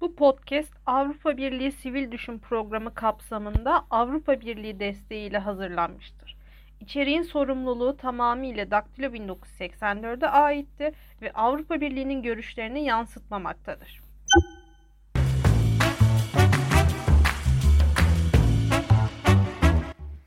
Bu podcast Avrupa Birliği Sivil Düşün Programı kapsamında Avrupa Birliği desteğiyle hazırlanmıştır. İçeriğin sorumluluğu tamamıyla Daktilo 1984'e aitti ve Avrupa Birliği'nin görüşlerini yansıtmamaktadır.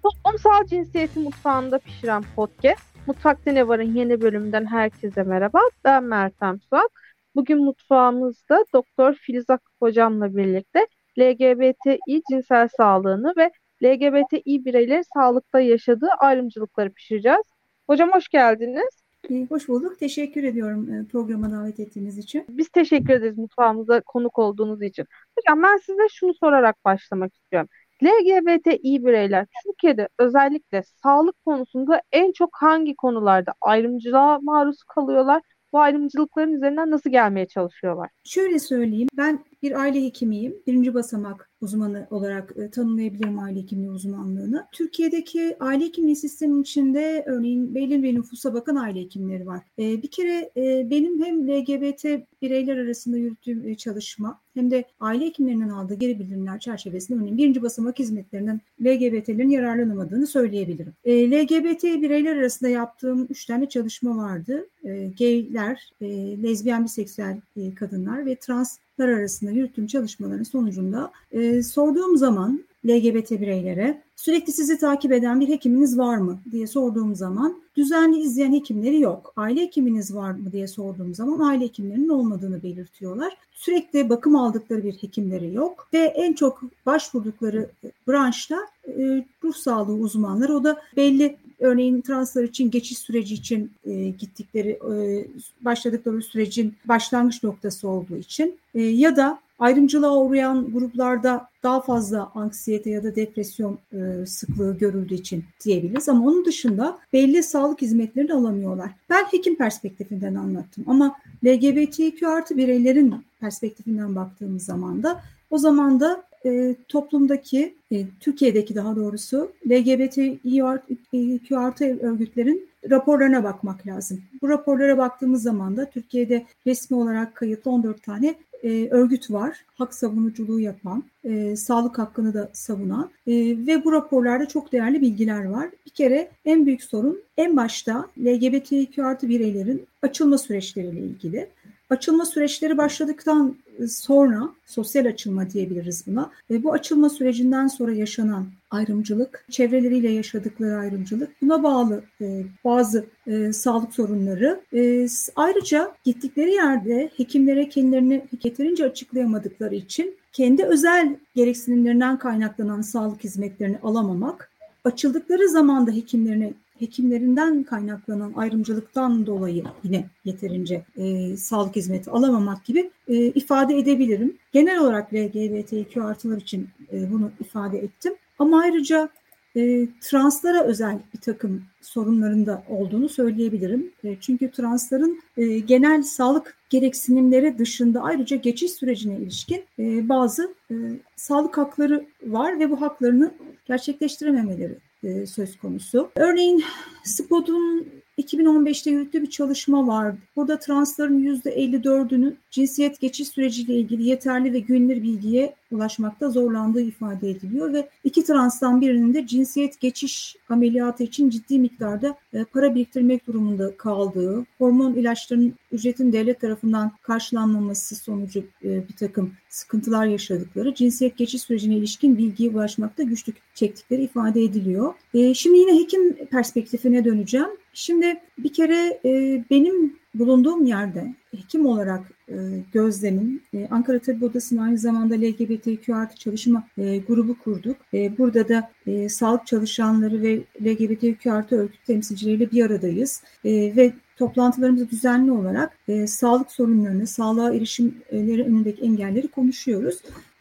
Toplumsal cinsiyeti mutfağında pişiren podcast. Mutfakta Ne Var'ın yeni bölümünden herkese merhaba. Ben Mertem Suat. Bugün mutfağımızda Doktor Filiz Akıp hocamla birlikte LGBTİ cinsel sağlığını ve LGBTİ bireylerin sağlıkta yaşadığı ayrımcılıkları pişireceğiz. Hocam hoş geldiniz. Hoş bulduk. Teşekkür ediyorum e, programa davet ettiğiniz için. Biz teşekkür ederiz mutfağımıza konuk olduğunuz için. Hocam ben size şunu sorarak başlamak istiyorum. LGBTİ bireyler Türkiye'de özellikle sağlık konusunda en çok hangi konularda ayrımcılığa maruz kalıyorlar bu ayrımcılıkların üzerinden nasıl gelmeye çalışıyorlar? Şöyle söyleyeyim. Ben bir aile hekimiyim. Birinci basamak uzmanı olarak e, tanımlayabilirim aile hekimliği uzmanlığını. Türkiye'deki aile hekimliği sisteminin içinde örneğin belli bir nüfusa bakan aile hekimleri var. E, bir kere e, benim hem LGBT bireyler arasında yürüttüğüm e, çalışma hem de aile hekimlerinden aldığı geri bildirimler çerçevesinde örneğin birinci basamak hizmetlerinden LGBT'lerin yararlanamadığını söyleyebilirim. E, LGBT bireyler arasında yaptığım üç tane çalışma vardı. E, gayler, e, lezbiyen biseksüel e, kadınlar ve translar arasında yürüttüğüm çalışmaların sonucunda e, sorduğum zaman LGBT bireylere sürekli sizi takip eden bir hekiminiz var mı diye sorduğum zaman düzenli izleyen hekimleri yok. Aile hekiminiz var mı diye sorduğum zaman aile hekimlerinin olmadığını belirtiyorlar. Sürekli bakım aldıkları bir hekimleri yok ve en çok başvurdukları branşta e, ruh sağlığı uzmanları. O da belli örneğin translar için geçiş süreci için e, gittikleri e, başladıkları sürecin başlangıç noktası olduğu için e, ya da ayrımcılığa uğrayan gruplarda daha fazla anksiyete ya da depresyon e, sıklığı görüldüğü için diyebiliriz. Ama onun dışında belli sağlık hizmetlerini alamıyorlar. Ben hekim perspektifinden anlattım ama LGBTQ artı bireylerin perspektifinden baktığımız zaman da o zaman da e, toplumdaki, e, Türkiye'deki daha doğrusu LGBTQ artı örgütlerin raporlarına bakmak lazım. Bu raporlara baktığımız zaman da Türkiye'de resmi olarak kayıtlı 14 tane e, örgüt var. Hak savunuculuğu yapan, e, sağlık hakkını da savunan e, ve bu raporlarda çok değerli bilgiler var. Bir kere en büyük sorun en başta LGBTQ artı bireylerin açılma süreçleriyle ilgili. Açılma süreçleri başladıktan sonra sosyal açılma diyebiliriz buna. Ve bu açılma sürecinden sonra yaşanan ayrımcılık, çevreleriyle yaşadıkları ayrımcılık, buna bağlı e, bazı e, sağlık sorunları. E, ayrıca gittikleri yerde hekimlere kendilerini yeterince açıklayamadıkları için kendi özel gereksinimlerinden kaynaklanan sağlık hizmetlerini alamamak, açıldıkları zaman da hekimlerine hekimlerinden kaynaklanan ayrımcılıktan dolayı yine yeterince e, sağlık hizmeti alamamak gibi e, ifade edebilirim. Genel olarak LGBTQ artılar için e, bunu ifade ettim. Ama ayrıca e, translara özel bir takım sorunlarında olduğunu söyleyebilirim. E, çünkü transların e, genel sağlık gereksinimleri dışında ayrıca geçiş sürecine ilişkin e, bazı e, sağlık hakları var ve bu haklarını gerçekleştirememeleri söz konusu. Örneğin SPOT'un 2015'te yürüttüğü bir çalışma var. Burada transların %54'ünün cinsiyet geçiş süreciyle ilgili yeterli ve güvenilir bilgiye ulaşmakta zorlandığı ifade ediliyor ve iki transtan birinin de cinsiyet geçiş ameliyatı için ciddi miktarda e, para biriktirmek durumunda kaldığı, hormon ilaçlarının ücretin devlet tarafından karşılanmaması sonucu e, bir takım sıkıntılar yaşadıkları, cinsiyet geçiş sürecine ilişkin bilgiye ulaşmakta güçlük çektikleri ifade ediliyor. E, şimdi yine hekim perspektifine döneceğim. Şimdi bir kere benim bulunduğum yerde hekim olarak e, gözlemim e, Ankara Tabip Odası'nın aynı zamanda LGBTQ artı çalışma e, grubu kurduk. E, burada da e, sağlık çalışanları ve LGBTQ artı örgüt temsilcileriyle bir aradayız. E, ve toplantılarımızda düzenli olarak e, sağlık sorunlarını, sağlığa erişimleri önündeki engelleri konuşuyoruz.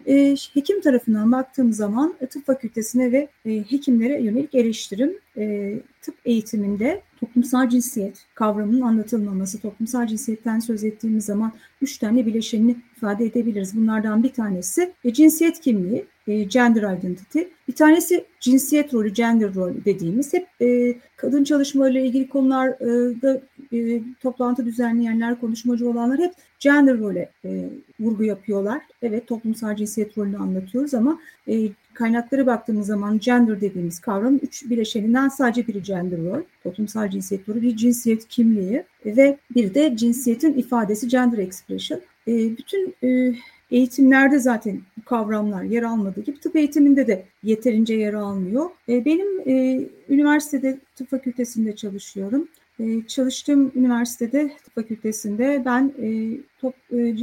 E, hekim tarafından baktığım zaman tıp fakültesine ve e, hekimlere yönelik eleştirim e, tıp eğitiminde toplumsal cinsiyet kavramının anlatılmaması, toplumsal cinsiyetten söz ettiğimiz zaman üç tane bileşenini ifade edebiliriz. Bunlardan bir tanesi e, cinsiyet kimliği, e, gender identity. Bir tanesi cinsiyet rolü, gender rolü dediğimiz hep e, kadın çalışmalarıyla ilgili konularda e, toplantı düzenleyenler, konuşmacı olanlar hep gender role e, vurgu yapıyorlar. Evet toplumsal cinsiyet rolünü anlatıyoruz ama e, kaynaklara baktığımız zaman gender dediğimiz kavram üç bileşeninden sadece biri gender rol, toplumsal cinsiyet rolü, bir cinsiyet kimliği ve bir de cinsiyetin ifadesi gender expression. E, bütün e, Eğitimlerde zaten bu kavramlar yer almadığı gibi tıp eğitiminde de yeterince yer almıyor. E, benim e, üniversitede tıp fakültesinde çalışıyorum. E, çalıştığım üniversitede tıp fakültesinde ben top,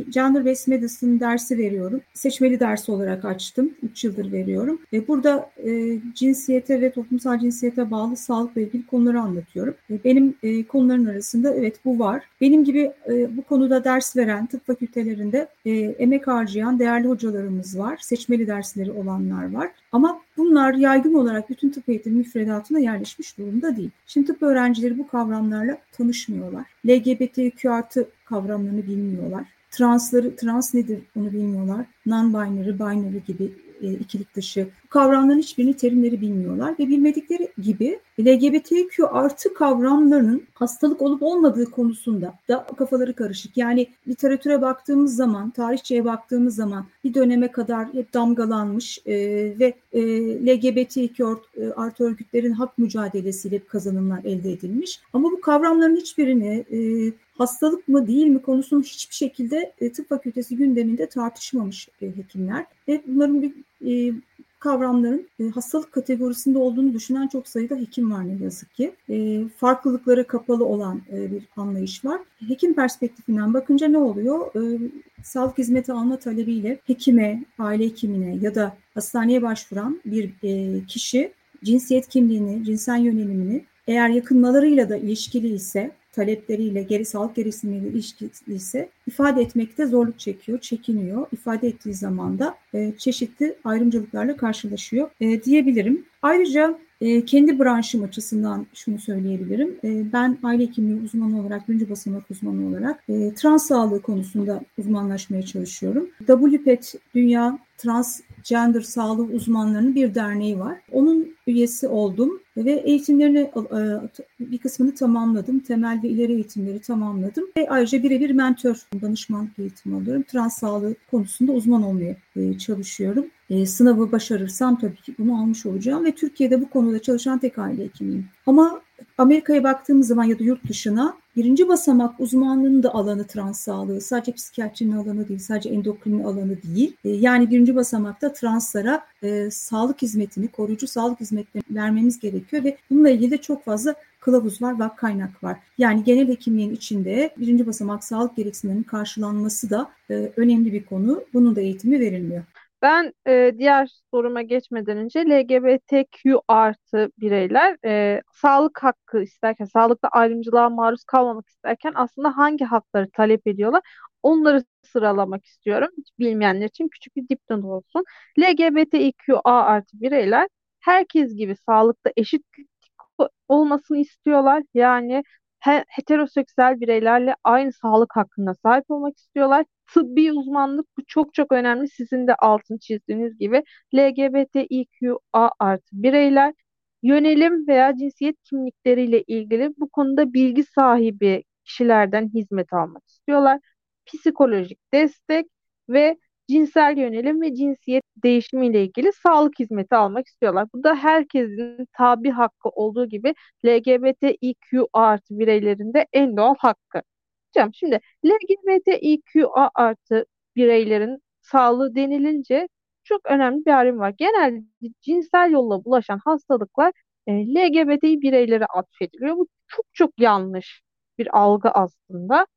Gender Based Medicine dersi veriyorum. Seçmeli ders olarak açtım. 3 yıldır veriyorum. Ve burada e, cinsiyete ve toplumsal cinsiyete bağlı sağlıkla ilgili konuları anlatıyorum. E, benim e, konuların arasında evet bu var. Benim gibi e, bu konuda ders veren tıp fakültelerinde e, emek harcayan değerli hocalarımız var. Seçmeli dersleri olanlar var. Ama bunlar yaygın olarak bütün tıp eğitimi müfredatına yerleşmiş durumda değil. Şimdi tıp öğrencileri bu kavramlarla tanışmıyorlar. LGBTQ artı kavramlarını bilmiyorlar. Transları, trans nedir onu bilmiyorlar. Non-binary, binary gibi e, ikilik dışı kavramların hiçbirini terimleri bilmiyorlar ve bilmedikleri gibi LGBTQ artı kavramlarının hastalık olup olmadığı konusunda da kafaları karışık. Yani literatüre baktığımız zaman, tarihçeye baktığımız zaman bir döneme kadar hep damgalanmış e, ve e, LGBTQ artı örgütlerin hak mücadelesiyle kazanımlar elde edilmiş. Ama bu kavramların hiçbirini e, hastalık mı değil mi konusunu hiçbir şekilde e, tıp fakültesi gündeminde tartışmamış hekimler ve bunların bir e, kavramların e, hastalık kategorisinde olduğunu düşünen çok sayıda hekim var ne yazık ki. E, farklılıklara kapalı olan e, bir anlayış var. Hekim perspektifinden bakınca ne oluyor? E, sağlık hizmeti alma talebiyle hekime, aile hekimine ya da hastaneye başvuran bir e, kişi cinsiyet kimliğini, cinsel yönelimini eğer yakınmalarıyla da ilişkili ise talepleriyle, geri sağlık gereksinimiyle ilişkili ise ifade etmekte zorluk çekiyor, çekiniyor. İfade ettiği zaman da e, çeşitli ayrımcılıklarla karşılaşıyor e, diyebilirim. Ayrıca e, kendi branşım açısından şunu söyleyebilirim. E, ben aile hekimliği uzmanı olarak, birinci basamak uzmanı olarak e, trans sağlığı konusunda uzmanlaşmaya çalışıyorum. WPET Dünya Trans Gender Sağlığı Uzmanlarının bir derneği var. Onun üyesi oldum ve eğitimlerini e, bir kısmını tamamladım. Temel ve ileri eğitimleri tamamladım. Ve ayrıca birebir mentor danışmanlık eğitimi alıyorum. Trans sağlığı konusunda uzman olmaya e, çalışıyorum. E, sınavı başarırsam tabii ki bunu almış olacağım ve Türkiye'de bu konuda çalışan tek aile hekimiyim. Ama Amerika'ya baktığımız zaman ya da yurt dışına birinci basamak uzmanlığının da alanı trans sağlığı. Sadece psikiyatrinin alanı değil, sadece endokrinin alanı değil. E, yani birinci basamakta translara e, sağlık hizmetini, koruyucu sağlık hizmetlerini vermemiz gerekiyor ve bununla ilgili de çok fazla kılavuz var, vak kaynak var. Yani genel hekimliğin içinde birinci basamak sağlık gereksinimlerinin karşılanması da e, önemli bir konu. Bunun da eğitimi verilmiyor. Ben e, diğer soruma geçmeden önce LGBTQ artı bireyler e, sağlık hakkı isterken, sağlıkta ayrımcılığa maruz kalmamak isterken aslında hangi hakları talep ediyorlar? Onları sıralamak istiyorum. Hiç bilmeyenler için küçük bir dipnot olsun. LGBTQA artı bireyler herkes gibi sağlıkta eşit olmasını istiyorlar. Yani heteroseksüel bireylerle aynı sağlık hakkına sahip olmak istiyorlar. Tıbbi uzmanlık bu çok çok önemli. Sizin de altın çizdiğiniz gibi LGBTİQA artı bireyler yönelim veya cinsiyet kimlikleriyle ilgili bu konuda bilgi sahibi kişilerden hizmet almak istiyorlar. Psikolojik destek ve cinsel yönelim ve cinsiyet değişimi ile ilgili sağlık hizmeti almak istiyorlar. Bu da herkesin tabi hakkı olduğu gibi LGBTİQ artı bireylerinde en doğal hakkı. Hocam şimdi LGBTİQA artı bireylerin sağlığı denilince çok önemli bir ayrım var. Genelde cinsel yolla bulaşan hastalıklar e, LGBTİ bireylere atfediliyor. Bu çok çok yanlış bir algı aslında.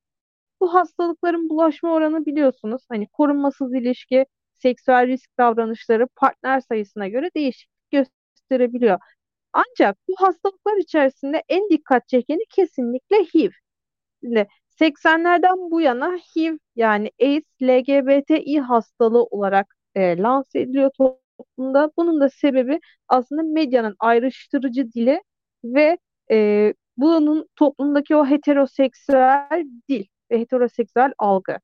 Bu hastalıkların bulaşma oranı biliyorsunuz hani korunmasız ilişki, seksüel risk davranışları partner sayısına göre değişiklik gösterebiliyor. Ancak bu hastalıklar içerisinde en dikkat çekeni kesinlikle HIV. Şimdi 80'lerden bu yana HIV yani AIDS, LGBTİ hastalığı olarak e, lanse ediliyor toplumda. Bunun da sebebi aslında medyanın ayrıştırıcı dili ve e, bunun toplumdaki o heteroseksüel dil ve heteroseksüel algı.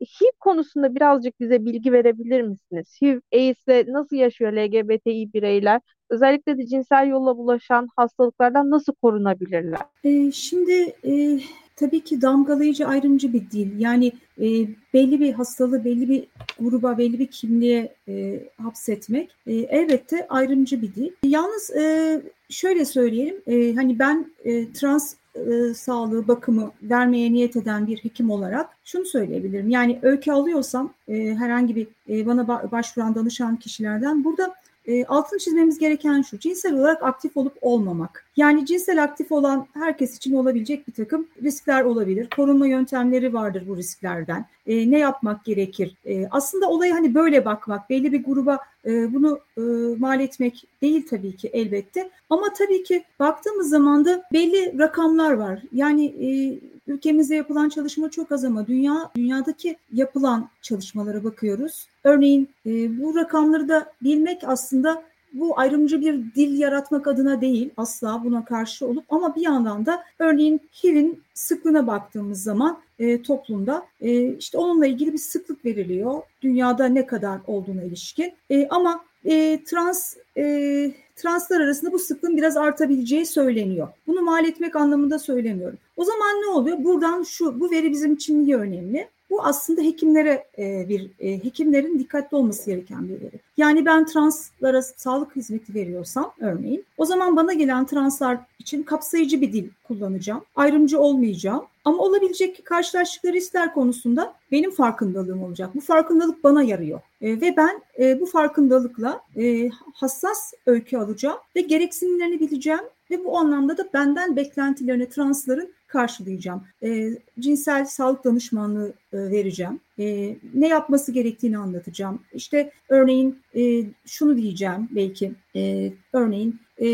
HIV konusunda birazcık bize bilgi verebilir misiniz? HIV, AIDS'le nasıl yaşıyor LGBTİ bireyler? Özellikle de cinsel yolla bulaşan hastalıklardan nasıl korunabilirler? E, şimdi e, tabii ki damgalayıcı ayrımcı bir dil. Yani e, belli bir hastalığı belli bir gruba, belli bir kimliğe e, hapsetmek e, elbette ayrımcı bir dil. Yalnız e, şöyle söyleyelim, e, hani ben e, trans e, sağlığı, bakımı vermeye niyet eden bir hekim olarak şunu söyleyebilirim. Yani öykü alıyorsam e, herhangi bir e, bana başvuran danışan kişilerden burada e, altını çizmemiz gereken şu. Cinsel olarak aktif olup olmamak. Yani cinsel aktif olan herkes için olabilecek bir takım riskler olabilir. Korunma yöntemleri vardır bu risklerden. E, ne yapmak gerekir? E, aslında olaya hani böyle bakmak, belli bir gruba e, bunu e, mal etmek değil tabii ki elbette. Ama tabii ki baktığımız zaman da belli rakamlar var. Yani e, ülkemizde yapılan çalışma çok az ama dünya dünyadaki yapılan çalışmalara bakıyoruz. Örneğin e, bu rakamları da bilmek aslında bu ayrımcı bir dil yaratmak adına değil asla buna karşı olup ama bir yandan da örneğin HIV'in sıklığına baktığımız zaman e, toplumda e, işte onunla ilgili bir sıklık veriliyor. Dünyada ne kadar olduğuna ilişkin. E, ama e, trans e, translar arasında bu sıklığın biraz artabileceği söyleniyor. Bunu mal etmek anlamında söylemiyorum. O zaman ne oluyor? Buradan şu bu veri bizim için niye önemli? Bu aslında hekimlere e, bir e, hekimlerin dikkatli olması gereken bir veri. Yani ben translara sağlık hizmeti veriyorsam örneğin o zaman bana gelen translar için kapsayıcı bir dil kullanacağım. Ayrımcı olmayacağım. Ama olabilecek karşılaştıkları riskler konusunda benim farkındalığım olacak. Bu farkındalık bana yarıyor. E, ve ben e, bu farkındalıkla e, hassas öykü alacağım ve gereksinimlerini bileceğim ve bu anlamda da benden beklentilerini transların karşılayacağım. E, cinsel sağlık danışmanlığı e, vereceğim. E, ne yapması gerektiğini anlatacağım. İşte örneğin e, şunu diyeceğim belki. E, örneğin e,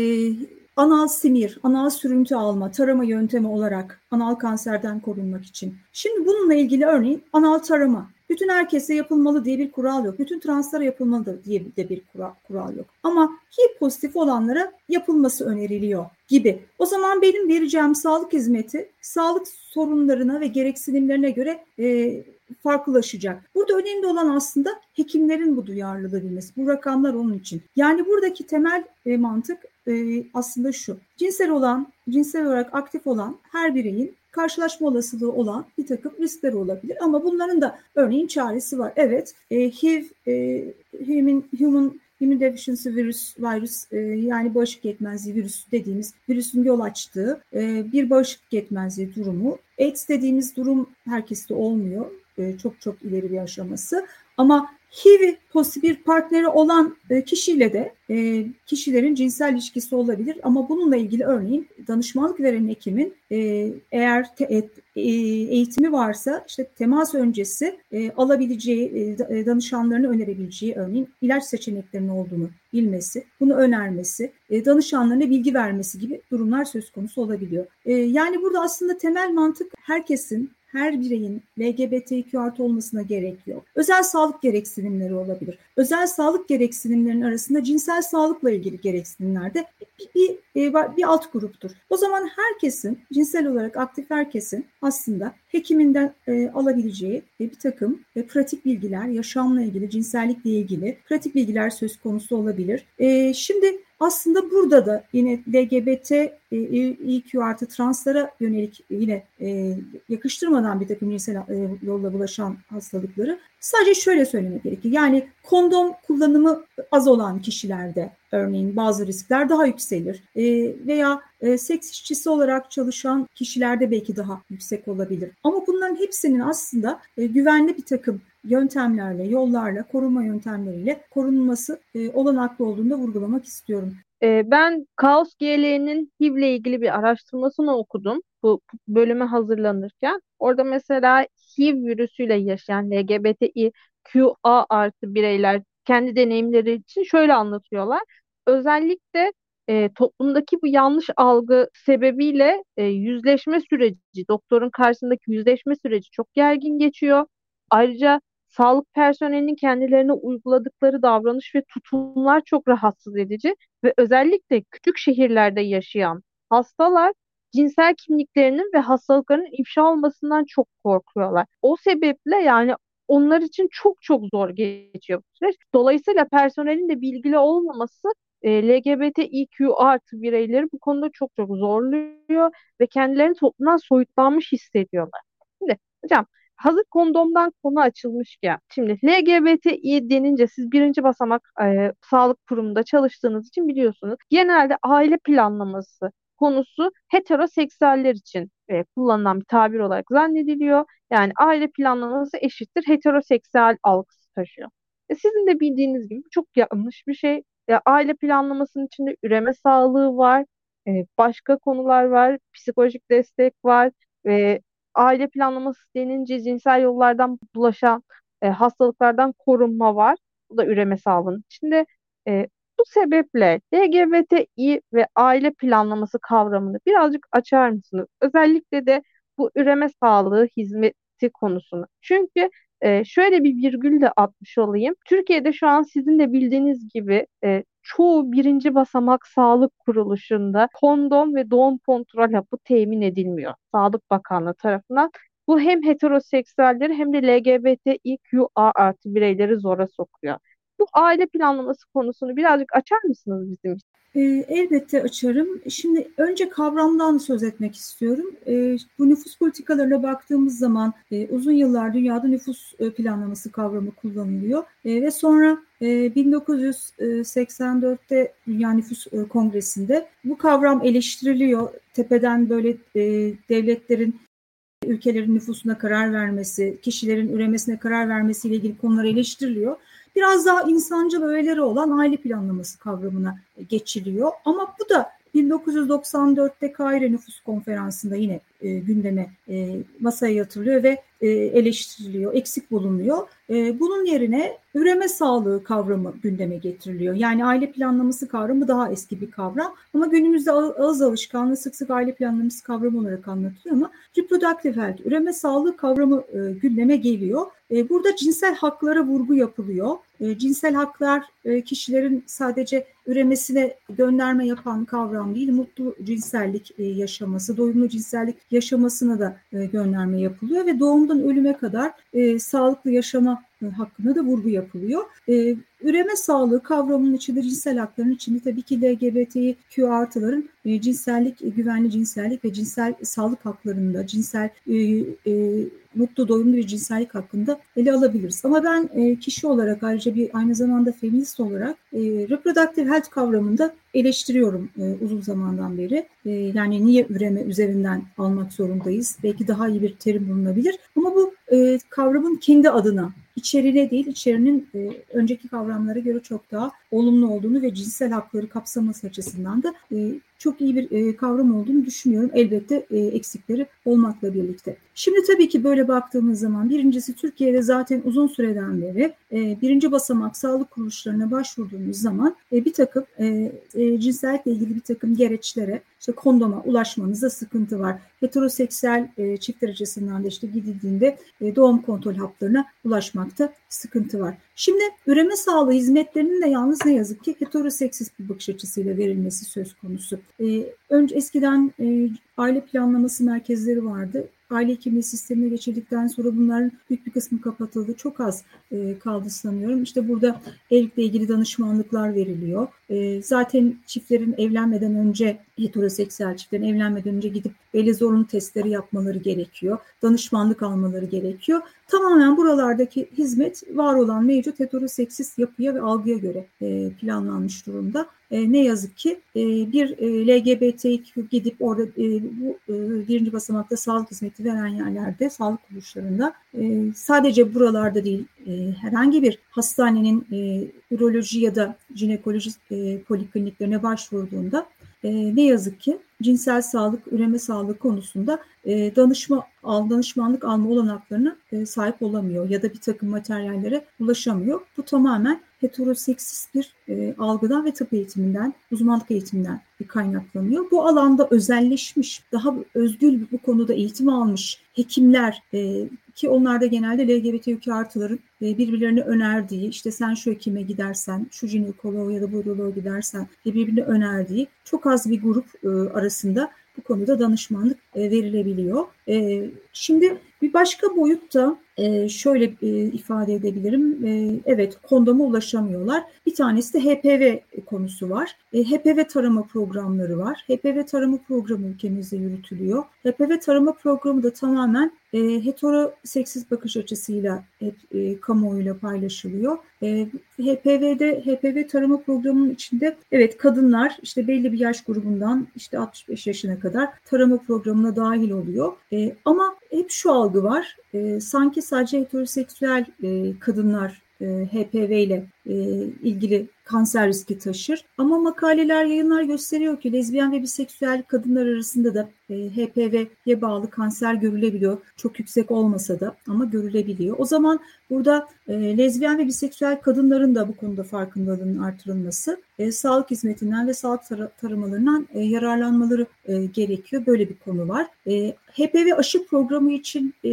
anal simir, anal sürüntü alma, tarama yöntemi olarak anal kanserden korunmak için. Şimdi bununla ilgili örneğin anal tarama. Bütün herkese yapılmalı diye bir kural yok. Bütün translara yapılmalı diye de bir kural yok. Ama HIV pozitif olanlara yapılması öneriliyor gibi. O zaman benim vereceğim sağlık hizmeti sağlık sorunlarına ve gereksinimlerine göre e, farklılaşacak. Burada önemli olan aslında hekimlerin bu duyarlılığı bilmesi. Bu rakamlar onun için. Yani buradaki temel e, mantık e, aslında şu. Cinsel olan, cinsel olarak aktif olan her bireyin karşılaşma olasılığı olan bir takım riskler olabilir. Ama bunların da örneğin çaresi var. Evet, e, HIV, e, human, human Immunodeficiency virüs, virüs e, yani bağışıklık yetmezliği virüs dediğimiz virüsün yol açtığı e, bir bağışıklık yetmezliği durumu. AIDS dediğimiz durum herkeste olmuyor. E, çok çok ileri bir aşaması. Ama HIV pozitif bir partneri olan e, kişiyle de e, kişilerin cinsel ilişkisi olabilir ama bununla ilgili örneğin danışmanlık veren hekimin e, eğer eğitimi varsa işte temas öncesi alabileceği danışanlarını önerebileceği örneğin ilaç seçeneklerinin olduğunu bilmesi, bunu önermesi, danışanlarına bilgi vermesi gibi durumlar söz konusu olabiliyor. Yani burada aslında temel mantık herkesin her bireyin LGBTQ artı olmasına gerek yok. Özel sağlık gereksinimleri olabilir. Özel sağlık gereksinimlerinin arasında cinsel sağlıkla ilgili gereksinimler de bir, bir, bir, bir alt gruptur. O zaman herkesin, cinsel olarak aktif herkesin aslında hekiminden e, alabileceği e, bir takım e, pratik bilgiler, yaşamla ilgili, cinsellikle ilgili pratik bilgiler söz konusu olabilir. E, şimdi aslında burada da yine LGBT EQ artı translara yönelik yine e, yakıştırmadan bir takım cinsel e, yolla bulaşan hastalıkları sadece şöyle söylemek gerekir. Yani kondom kullanımı az olan kişilerde örneğin bazı riskler daha yükselir e, veya e, seks işçisi olarak çalışan kişilerde belki daha yüksek olabilir. Ama bunların hepsinin aslında e, güvenli bir takım yöntemlerle, yollarla, korunma yöntemleriyle korunması e, olanaklı olduğunu da vurgulamak istiyorum. E, ben Kaos GL'nin HIV ile ilgili bir araştırmasını okudum bu bölüme hazırlanırken. Orada mesela HIV virüsüyle yaşayan LGBTİ QA artı bireyler kendi deneyimleri için şöyle anlatıyorlar. Özellikle e, toplumdaki bu yanlış algı sebebiyle e, yüzleşme süreci, doktorun karşısındaki yüzleşme süreci çok gergin geçiyor. Ayrıca sağlık personelinin kendilerine uyguladıkları davranış ve tutumlar çok rahatsız edici ve özellikle küçük şehirlerde yaşayan hastalar cinsel kimliklerinin ve hastalıklarının ifşa olmasından çok korkuyorlar. O sebeple yani onlar için çok çok zor geçiyor bu süreç. Dolayısıyla personelin de bilgili olmaması e, LGBTİQ artı bireyleri bu konuda çok çok zorluyor ve kendilerini toplumdan soyutlanmış hissediyorlar. Şimdi hocam hazır kondomdan konu açılmışken şimdi LGBTİ denince siz birinci basamak e, sağlık kurumunda çalıştığınız için biliyorsunuz. Genelde aile planlaması konusu heteroseksüeller için e, kullanılan bir tabir olarak zannediliyor. Yani aile planlaması eşittir heteroseksüel algısı taşıyor. E, sizin de bildiğiniz gibi çok yanlış bir şey. E, aile planlamasının içinde üreme sağlığı var, e, başka konular var, psikolojik destek var ve aile planlaması denince cinsel yollardan bulaşan e, hastalıklardan korunma var. Bu da üreme sağlığının içinde. E, bu sebeple LGBTİ ve aile planlaması kavramını birazcık açar mısınız? Özellikle de bu üreme sağlığı hizmeti konusunu. Çünkü e, şöyle bir virgül de atmış olayım. Türkiye'de şu an sizin de bildiğiniz gibi e, çoğu birinci basamak sağlık kuruluşunda kondom ve doğum kontrol hapı temin edilmiyor. Sağlık Bakanlığı tarafından. Bu hem heteroseksüelleri hem de LGBTİQA artı bireyleri zora sokuyor. Bu aile planlaması konusunu birazcık açar mısınız bizim için? E, elbette açarım. Şimdi önce kavramdan söz etmek istiyorum. E, bu nüfus politikalarına baktığımız zaman e, uzun yıllar dünyada nüfus e, planlaması kavramı kullanılıyor e, ve sonra e, 1984'te Dünya Nüfus e, Kongresi'nde bu kavram eleştiriliyor. Tepeden böyle e, devletlerin ülkelerin nüfusuna karar vermesi, kişilerin üremesine karar vermesiyle ilgili konular eleştiriliyor biraz daha insancıl öğeleri olan aile planlaması kavramına geçiliyor. Ama bu da 1994'te Kahire Nüfus Konferansı'nda yine e, gündeme e, masaya yatırılıyor ve e, eleştiriliyor, eksik bulunuyor. E, bunun yerine üreme sağlığı kavramı gündeme getiriliyor. Yani aile planlaması kavramı daha eski bir kavram ama günümüzde ağız alışkanlığı sık sık aile planlaması kavramı olarak anlatılıyor ama reproductive health, üreme sağlığı kavramı e, gündeme geliyor. E, burada cinsel haklara vurgu yapılıyor. E, cinsel haklar e, kişilerin sadece üremesine gönderme yapan kavram değil, mutlu cinsellik e, yaşaması, doyumlu cinsellik yaşamasına da e, gönderme yapılıyor ve doğumdan ölüme kadar e, sağlıklı yaşama e, hakkında da vurgu yapılıyor. E, üreme sağlığı kavramının içinde cinsel hakların içinde tabii ki LGBTQ artıların e, cinsellik, e, güvenli cinsellik ve cinsel sağlık haklarında, cinsel e, e, mutlu doyumlu bir cinsellik hakkında ele alabiliriz. Ama ben e, kişi olarak ayrıca bir aynı zamanda feminist olarak e, reproductive health kavramında eleştiriyorum e, uzun zamandan beri. E, yani niye üreme üzerinden almak zorundayız? Belki daha iyi bir terim bulunabilir. Ama bu e, kavramın kendi adına içeriğine değil, içerinin e, önceki kavramlara göre çok daha olumlu olduğunu ve cinsel hakları kapsaması açısından da e, çok iyi bir e, kavram olduğunu düşünüyorum. Elbette e, eksikleri olmakla birlikte. Şimdi tabii ki böyle baktığımız zaman birincisi Türkiye'de zaten uzun süreden beri e, birinci basamak sağlık kuruluşlarına başvurduğumuz zaman bir takım cinsellikle ilgili bir takım gereçlere işte kondoma ulaşmanızda sıkıntı var. Heteroseksüel e, çiftler açısından da işte gidildiğinde doğum kontrol haplarına ulaşmakta sıkıntı var. Şimdi üreme sağlığı hizmetlerinin de yalnız ne yazık ki heteroseksist bir bakış açısıyla verilmesi söz konusu. E, önce eskiden e, aile planlaması merkezleri vardı aile hekimliği sistemine geçirdikten sonra bunların büyük bir kısmı kapatıldı. Çok az e, kaldı sanıyorum. İşte burada evlilikle ilgili danışmanlıklar veriliyor. E, zaten çiftlerin evlenmeden önce, heteroseksüel çiftlerin evlenmeden önce gidip belli zorunlu testleri yapmaları gerekiyor. Danışmanlık almaları gerekiyor. Tamamen buralardaki hizmet var olan mevcut heteroseksist yapıya ve algıya göre e, planlanmış durumda. E, ne yazık ki e, bir e, LGBTQ gidip orada e, bu e, birinci basamakta sağlık hizmeti veren yerlerde, sağlık kuruluşlarında e, sadece buralarda değil e, herhangi bir hastanenin e, üroloji ya da jinekoloji e, polikliniklerine başvurduğunda e, ne yazık ki cinsel sağlık, üreme sağlığı konusunda e, danışma al, danışmanlık alma olanaklarına e, sahip olamıyor ya da bir takım materyallere ulaşamıyor. Bu tamamen heteroseksist bir e, algıdan ve tıp eğitiminden, uzmanlık eğitiminden bir kaynaklanıyor. Bu alanda özelleşmiş, daha özgül bu konuda eğitim almış hekimler e, ki onlar da genelde LGBTQ artıların e, birbirlerine önerdiği, işte sen şu hekime gidersen, şu jinekoloğa ya da bu uroloğa gidersen birbirine önerdiği çok az bir grup e, arasında bu konuda danışmanlık e, verilebiliyor. E, şimdi Bir başka boyut da e, şöyle e, ifade edebilirim. E, evet kondoma ulaşamıyorlar. Bir tanesi de HPV konusu var. E, HPV tarama programları var. HPV tarama programı ülkemizde yürütülüyor. HPV tarama programı da tamamen e, heteroseksiz bakış açısıyla hep e, kamuoyuyla paylaşılıyor. E, HPV'de HPV tarama programının içinde evet kadınlar işte belli bir yaş grubundan işte 65 yaşına kadar tarama programına dahil oluyor. E, ama hep şu algı var. E, sanki sadece heteroseksüel e, kadınlar e, HPV ile ilgili kanser riski taşır. Ama makaleler, yayınlar gösteriyor ki lezbiyen ve biseksüel kadınlar arasında da e, HPV'ye bağlı kanser görülebiliyor. Çok yüksek olmasa da ama görülebiliyor. O zaman burada e, lezbiyen ve biseksüel kadınların da bu konuda farkındalığının artırılması, e, sağlık hizmetinden ve sağlık tar- taramalarından e, yararlanmaları e, gerekiyor. Böyle bir konu var. E, HPV aşı programı için e,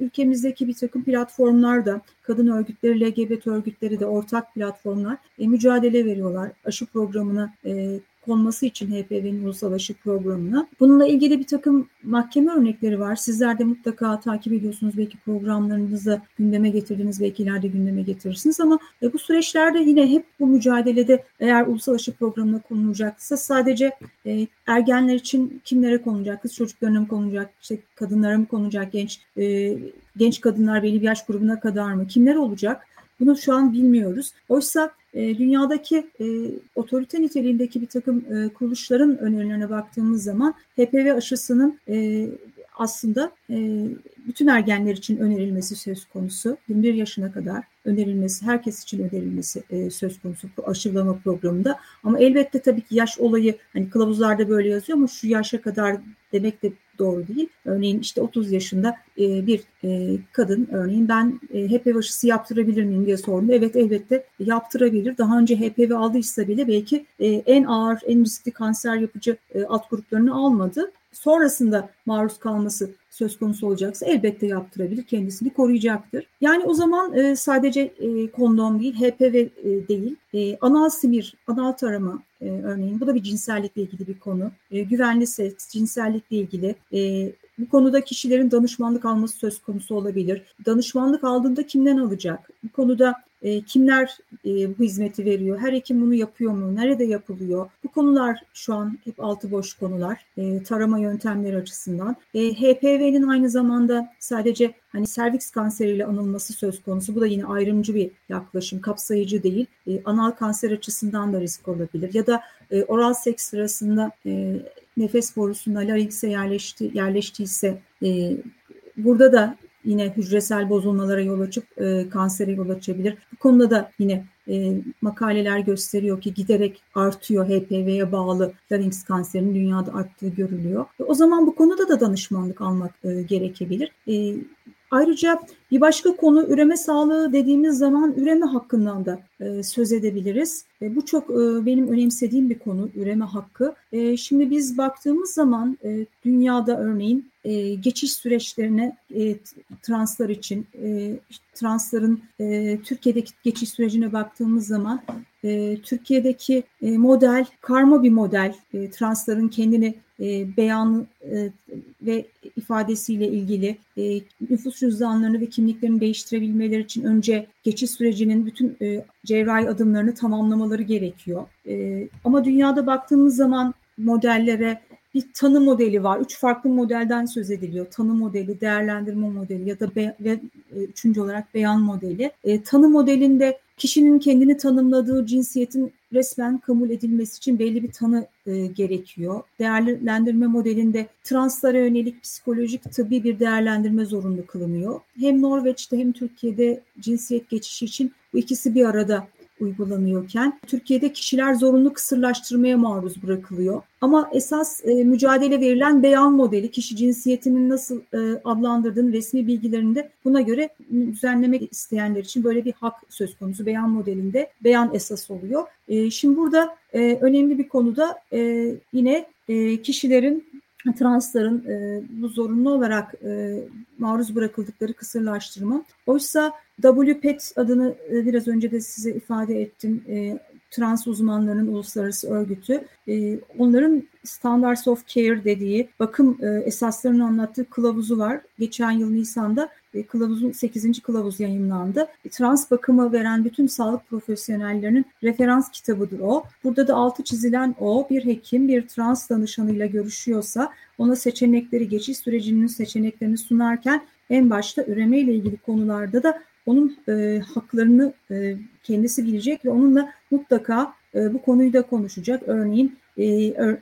ülkemizdeki bir takım platformlar da kadın örgütleri, LGBT örgütleri de ortak platformlar e, mücadele veriyorlar. Aşı programına e, konması için HPV'nin ulusal aşı programına. Bununla ilgili bir takım mahkeme örnekleri var. Sizler de mutlaka takip ediyorsunuz. Belki programlarınızda gündeme getirdiniz, belki ileride gündeme getirirsiniz ama e, bu süreçlerde yine hep bu mücadelede eğer ulusal aşı programına konulacaksa sadece e, ergenler için kimlere konulacak? Kız çocuklarına mı konulacak? İşte kadınlara mı konulacak? Genç e, genç kadınlar belli bir yaş grubuna kadar mı? Kimler olacak? Bunu şu an bilmiyoruz. Oysa e, dünyadaki e, otorite niteliğindeki bir takım e, kuruluşların önerilerine baktığımız zaman HPV aşısının e, aslında e, bütün ergenler için önerilmesi söz konusu. 21 yaşına kadar önerilmesi, herkes için önerilmesi e, söz konusu aşılama programında. Ama elbette tabii ki yaş olayı hani kılavuzlarda böyle yazıyor ama şu yaşa kadar demek de doğru değil. Örneğin işte 30 yaşında e, bir e, kadın örneğin ben e, HPV aşısı yaptırabilir miyim diye sordu. Evet elbette yaptırabilir. Daha önce HPV aldıysa bile belki en ağır, en riskli kanser yapıcı alt gruplarını almadı. Sonrasında maruz kalması söz konusu olacaksa elbette yaptırabilir, kendisini koruyacaktır. Yani o zaman e, sadece e, kondom değil, HPV e, değil, e, anal simir, anal tarama e, örneğin bu da bir cinsellikle ilgili bir konu. E, güvenli seks, cinsellikle ilgili e, bu konuda kişilerin danışmanlık alması söz konusu olabilir. Danışmanlık aldığında kimden alacak? Bu konuda e, kimler e, bu hizmeti veriyor? Her hekim bunu yapıyor mu? Nerede yapılıyor? Bu konular şu an hep altı boş konular. E, tarama yöntemleri açısından. E, HPV'nin aynı zamanda sadece hani serviks kanseriyle anılması söz konusu. Bu da yine ayrımcı bir yaklaşım, kapsayıcı değil. E, anal kanser açısından da risk olabilir. Ya da e, oral seks sırasında e, nefes borusuna laringse yerleşti, yerleştiyse e, burada da yine hücresel bozulmalara yol açıp e, kansere yol açabilir. Bu konuda da yine e, makaleler gösteriyor ki giderek artıyor HPV'ye bağlı larynx kanserinin dünyada arttığı görülüyor. E, o zaman bu konuda da danışmanlık almak e, gerekebilir. E, Ayrıca bir başka konu üreme sağlığı dediğimiz zaman üreme hakkından da e, söz edebiliriz. E, bu çok e, benim önemsediğim bir konu üreme hakkı. E, şimdi biz baktığımız zaman e, dünyada örneğin e, geçiş süreçlerine e, translar için e, transların e, Türkiye'deki geçiş sürecine baktığımız zaman e, Türkiye'deki e, model karma bir model. E, transların kendini e, beyan e, ve ifadesiyle ilgili e, nüfus cüzdanlarını ve kimliklerini değiştirebilmeleri için önce geçiş sürecinin bütün e, cerrahi adımlarını tamamlamaları gerekiyor. E, ama dünyada baktığımız zaman modellere bir tanı modeli var. Üç farklı modelden söz ediliyor. Tanı modeli, değerlendirme modeli ya da be, ve e, üçüncü olarak beyan modeli. E, tanı modelinde kişinin kendini tanımladığı cinsiyetin resmen kabul edilmesi için belli bir tanı e, gerekiyor. Değerlendirme modelinde translara yönelik psikolojik tıbbi bir değerlendirme zorunlu kılınıyor. Hem Norveç'te hem Türkiye'de cinsiyet geçişi için bu ikisi bir arada uygulanıyorken Türkiye'de kişiler zorunlu kısırlaştırmaya maruz bırakılıyor. Ama esas e, mücadele verilen beyan modeli kişi cinsiyetinin nasıl e, adlandırdığını resmi bilgilerinde buna göre düzenlemek isteyenler için böyle bir hak söz konusu beyan modelinde beyan esas oluyor. E, şimdi burada e, önemli bir konuda e, yine e, kişilerin transların e, bu zorunlu olarak e, maruz bırakıldıkları kısırlaştırma. Oysa WPET adını e, biraz önce de size ifade ettim. E, trans uzmanlarının uluslararası örgütü. E, onların Standards of Care dediği bakım e, esaslarını anlattığı kılavuzu var. Geçen yıl Nisan'da kılavuzun 8. kılavuz yayınlandı. E, trans bakımı veren bütün sağlık profesyonellerinin referans kitabıdır o. Burada da altı çizilen o bir hekim bir trans danışanıyla görüşüyorsa ona seçenekleri geçiş sürecinin seçeneklerini sunarken en başta üreme ile ilgili konularda da onun e, haklarını e, kendisi bilecek ve onunla mutlaka e, bu konuyu da konuşacak. Örneğin e, e,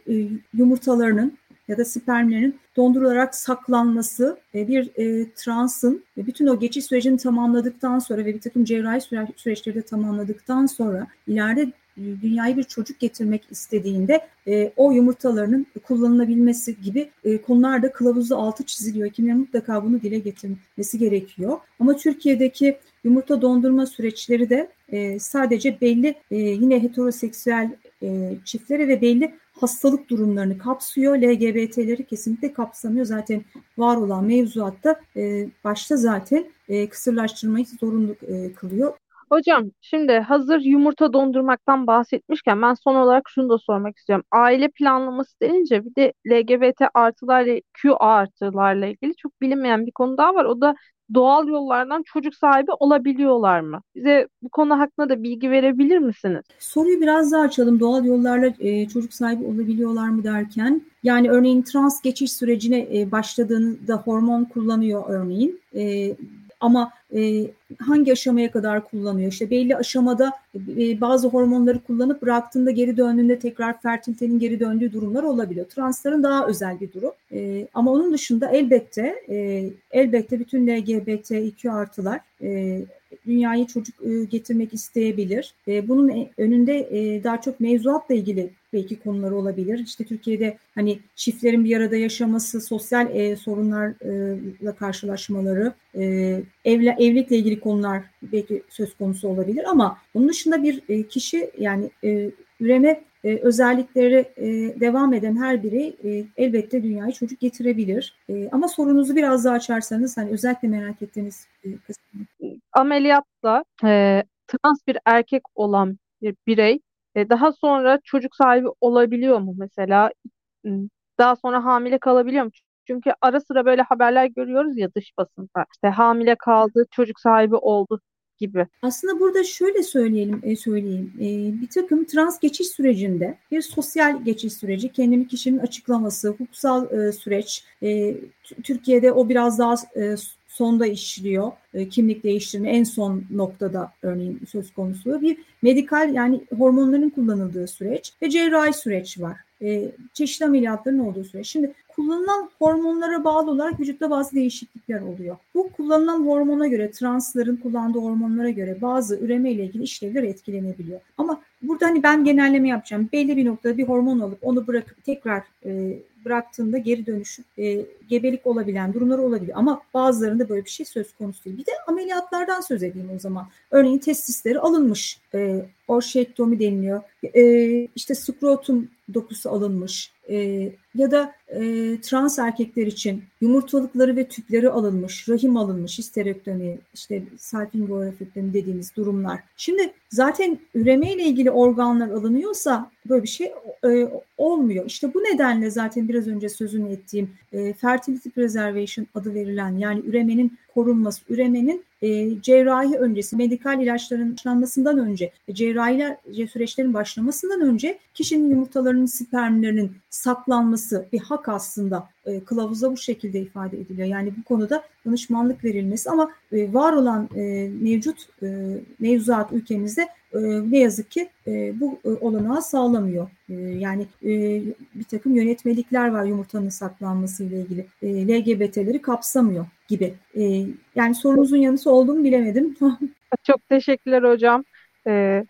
yumurtalarının ya da spermlerin dondurularak saklanması ve bir e, transın ve bütün o geçiş sürecini tamamladıktan sonra ve bir takım cerrahi süre, süreçleri de tamamladıktan sonra ileride dünyaya bir çocuk getirmek istediğinde e, o yumurtalarının kullanılabilmesi gibi e, konularda kılavuzda altı çiziliyor. Hekimlerin mutlaka bunu dile getirmesi gerekiyor. Ama Türkiye'deki yumurta dondurma süreçleri de e, sadece belli e, yine heteroseksüel e, çiftlere ve belli hastalık durumlarını kapsıyor. LGBT'leri kesinlikle kapsamıyor. Zaten var olan mevzuatta e, başta zaten e, kısırlaştırmayı zorunlu e, kılıyor. Hocam şimdi hazır yumurta dondurmaktan bahsetmişken ben son olarak şunu da sormak istiyorum. Aile planlaması denince bir de LGBT artılarla Q artılarla ilgili çok bilinmeyen bir konu daha var. O da doğal yollardan çocuk sahibi olabiliyorlar mı? Bize bu konu hakkında da bilgi verebilir misiniz? Soruyu biraz daha açalım. Doğal yollarla e, çocuk sahibi olabiliyorlar mı derken yani örneğin trans geçiş sürecine e, başladığında hormon kullanıyor örneğin. E, ama e, hangi aşamaya kadar kullanıyor? İşte belli aşamada e, bazı hormonları kullanıp bıraktığında geri döndüğünde tekrar fertilitenin geri döndüğü durumlar olabiliyor. Transların daha özel bir durum. E, ama onun dışında elbette e, elbette bütün LGBTQ artılar e, dünyayı çocuk e, getirmek isteyebilir. E, bunun önünde e, daha çok mevzuatla ilgili belki konuları olabilir. İşte Türkiye'de hani çiftlerin bir arada yaşaması, sosyal e, sorunlarla karşılaşmaları, e, evle, evlilikle ilgili konular belki söz konusu olabilir ama onun dışında bir e, kişi yani e, üreme e, özellikleri e, devam eden her biri e, elbette dünyaya çocuk getirebilir. E, ama sorunuzu biraz daha açarsanız hani özellikle merak ettiğiniz e, kısmı. Ameliyatla e, trans bir erkek olan bir birey e, daha sonra çocuk sahibi olabiliyor mu mesela? Daha sonra hamile kalabiliyor mu? Çünkü ara sıra böyle haberler görüyoruz ya dış basında. İşte hamile kaldı, çocuk sahibi oldu gibi. Aslında burada şöyle söyleyelim, e, söyleyeyim. E, bir takım trans geçiş sürecinde bir sosyal geçiş süreci, kendini kişinin açıklaması, hukuksal e, süreç. Türkiye'de o biraz daha sonda işliyor. E, kimlik değiştirme en son noktada örneğin söz konusu. Bir medikal yani hormonların kullanıldığı süreç ve cerrahi süreç var. E, çeşitli ameliyatların olduğu süreç. Şimdi kullanılan hormonlara bağlı olarak vücutta bazı değişiklikler oluyor. Bu kullanılan hormona göre, transların kullandığı hormonlara göre bazı üreme ile ilgili işlevler etkilenebiliyor. Ama burada hani ben genelleme yapacağım. Belli bir noktada bir hormon alıp onu bırakıp tekrar e, bıraktığında geri dönüşüp e, gebelik olabilen durumlar olabilir. Ama bazılarında böyle bir şey söz konusu değil. Bir de ameliyatlardan söz edeyim o zaman. Örneğin testisleri alınmış. E, orşektomi deniliyor. E, işte skrotum dokusu alınmış. E, ya da e, trans erkekler için yumurtalıkları ve tüpleri alınmış, rahim alınmış, histerektomi, işte salpingografiktomi dediğimiz durumlar. Şimdi zaten üreme ile ilgili organlar alınıyorsa böyle bir şey e, olmuyor. İşte bu nedenle zaten biraz önce sözünü ettiğim e, fertility preservation adı verilen yani üremenin korunması, üremenin e, cerrahi öncesi, medikal ilaçların başlanmasından önce, cerrahi süreçlerin başlamasından önce kişinin yumurtalarının, spermlerinin saklanması bir hak aslında e, kılavuzda bu şekilde ifade ediliyor. Yani bu konuda danışmanlık verilmesi ama e, var olan e, mevcut e, mevzuat ülkemizde e, ne yazık ki e, bu e, olanağı sağlamıyor. E, yani e, bir takım yönetmelikler var yumurtanın saklanması ile ilgili. E, LGBT'leri kapsamıyor gibi. E, yani sorunuzun yanısı olduğunu bilemedim. Çok teşekkürler hocam. E,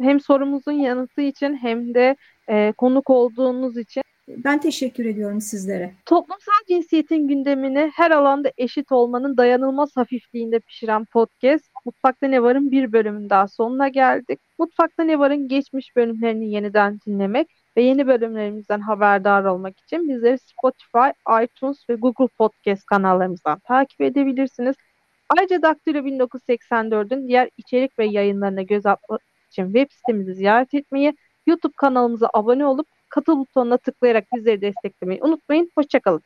hem sorumuzun yanıtı için hem de e, konuk olduğunuz için ben teşekkür ediyorum sizlere. Toplumsal cinsiyetin gündemini her alanda eşit olmanın dayanılmaz hafifliğinde pişiren podcast Mutfakta Ne Var'ın bir bölümün daha sonuna geldik. Mutfakta Ne Var'ın geçmiş bölümlerini yeniden dinlemek ve yeni bölümlerimizden haberdar olmak için bizleri Spotify, iTunes ve Google Podcast kanallarımızdan takip edebilirsiniz. Ayrıca Daktilo 1984'ün diğer içerik ve yayınlarına göz atma için web sitemizi ziyaret etmeyi, YouTube kanalımıza abone olup katıl butonuna tıklayarak bizleri desteklemeyi unutmayın. Hoşçakalın.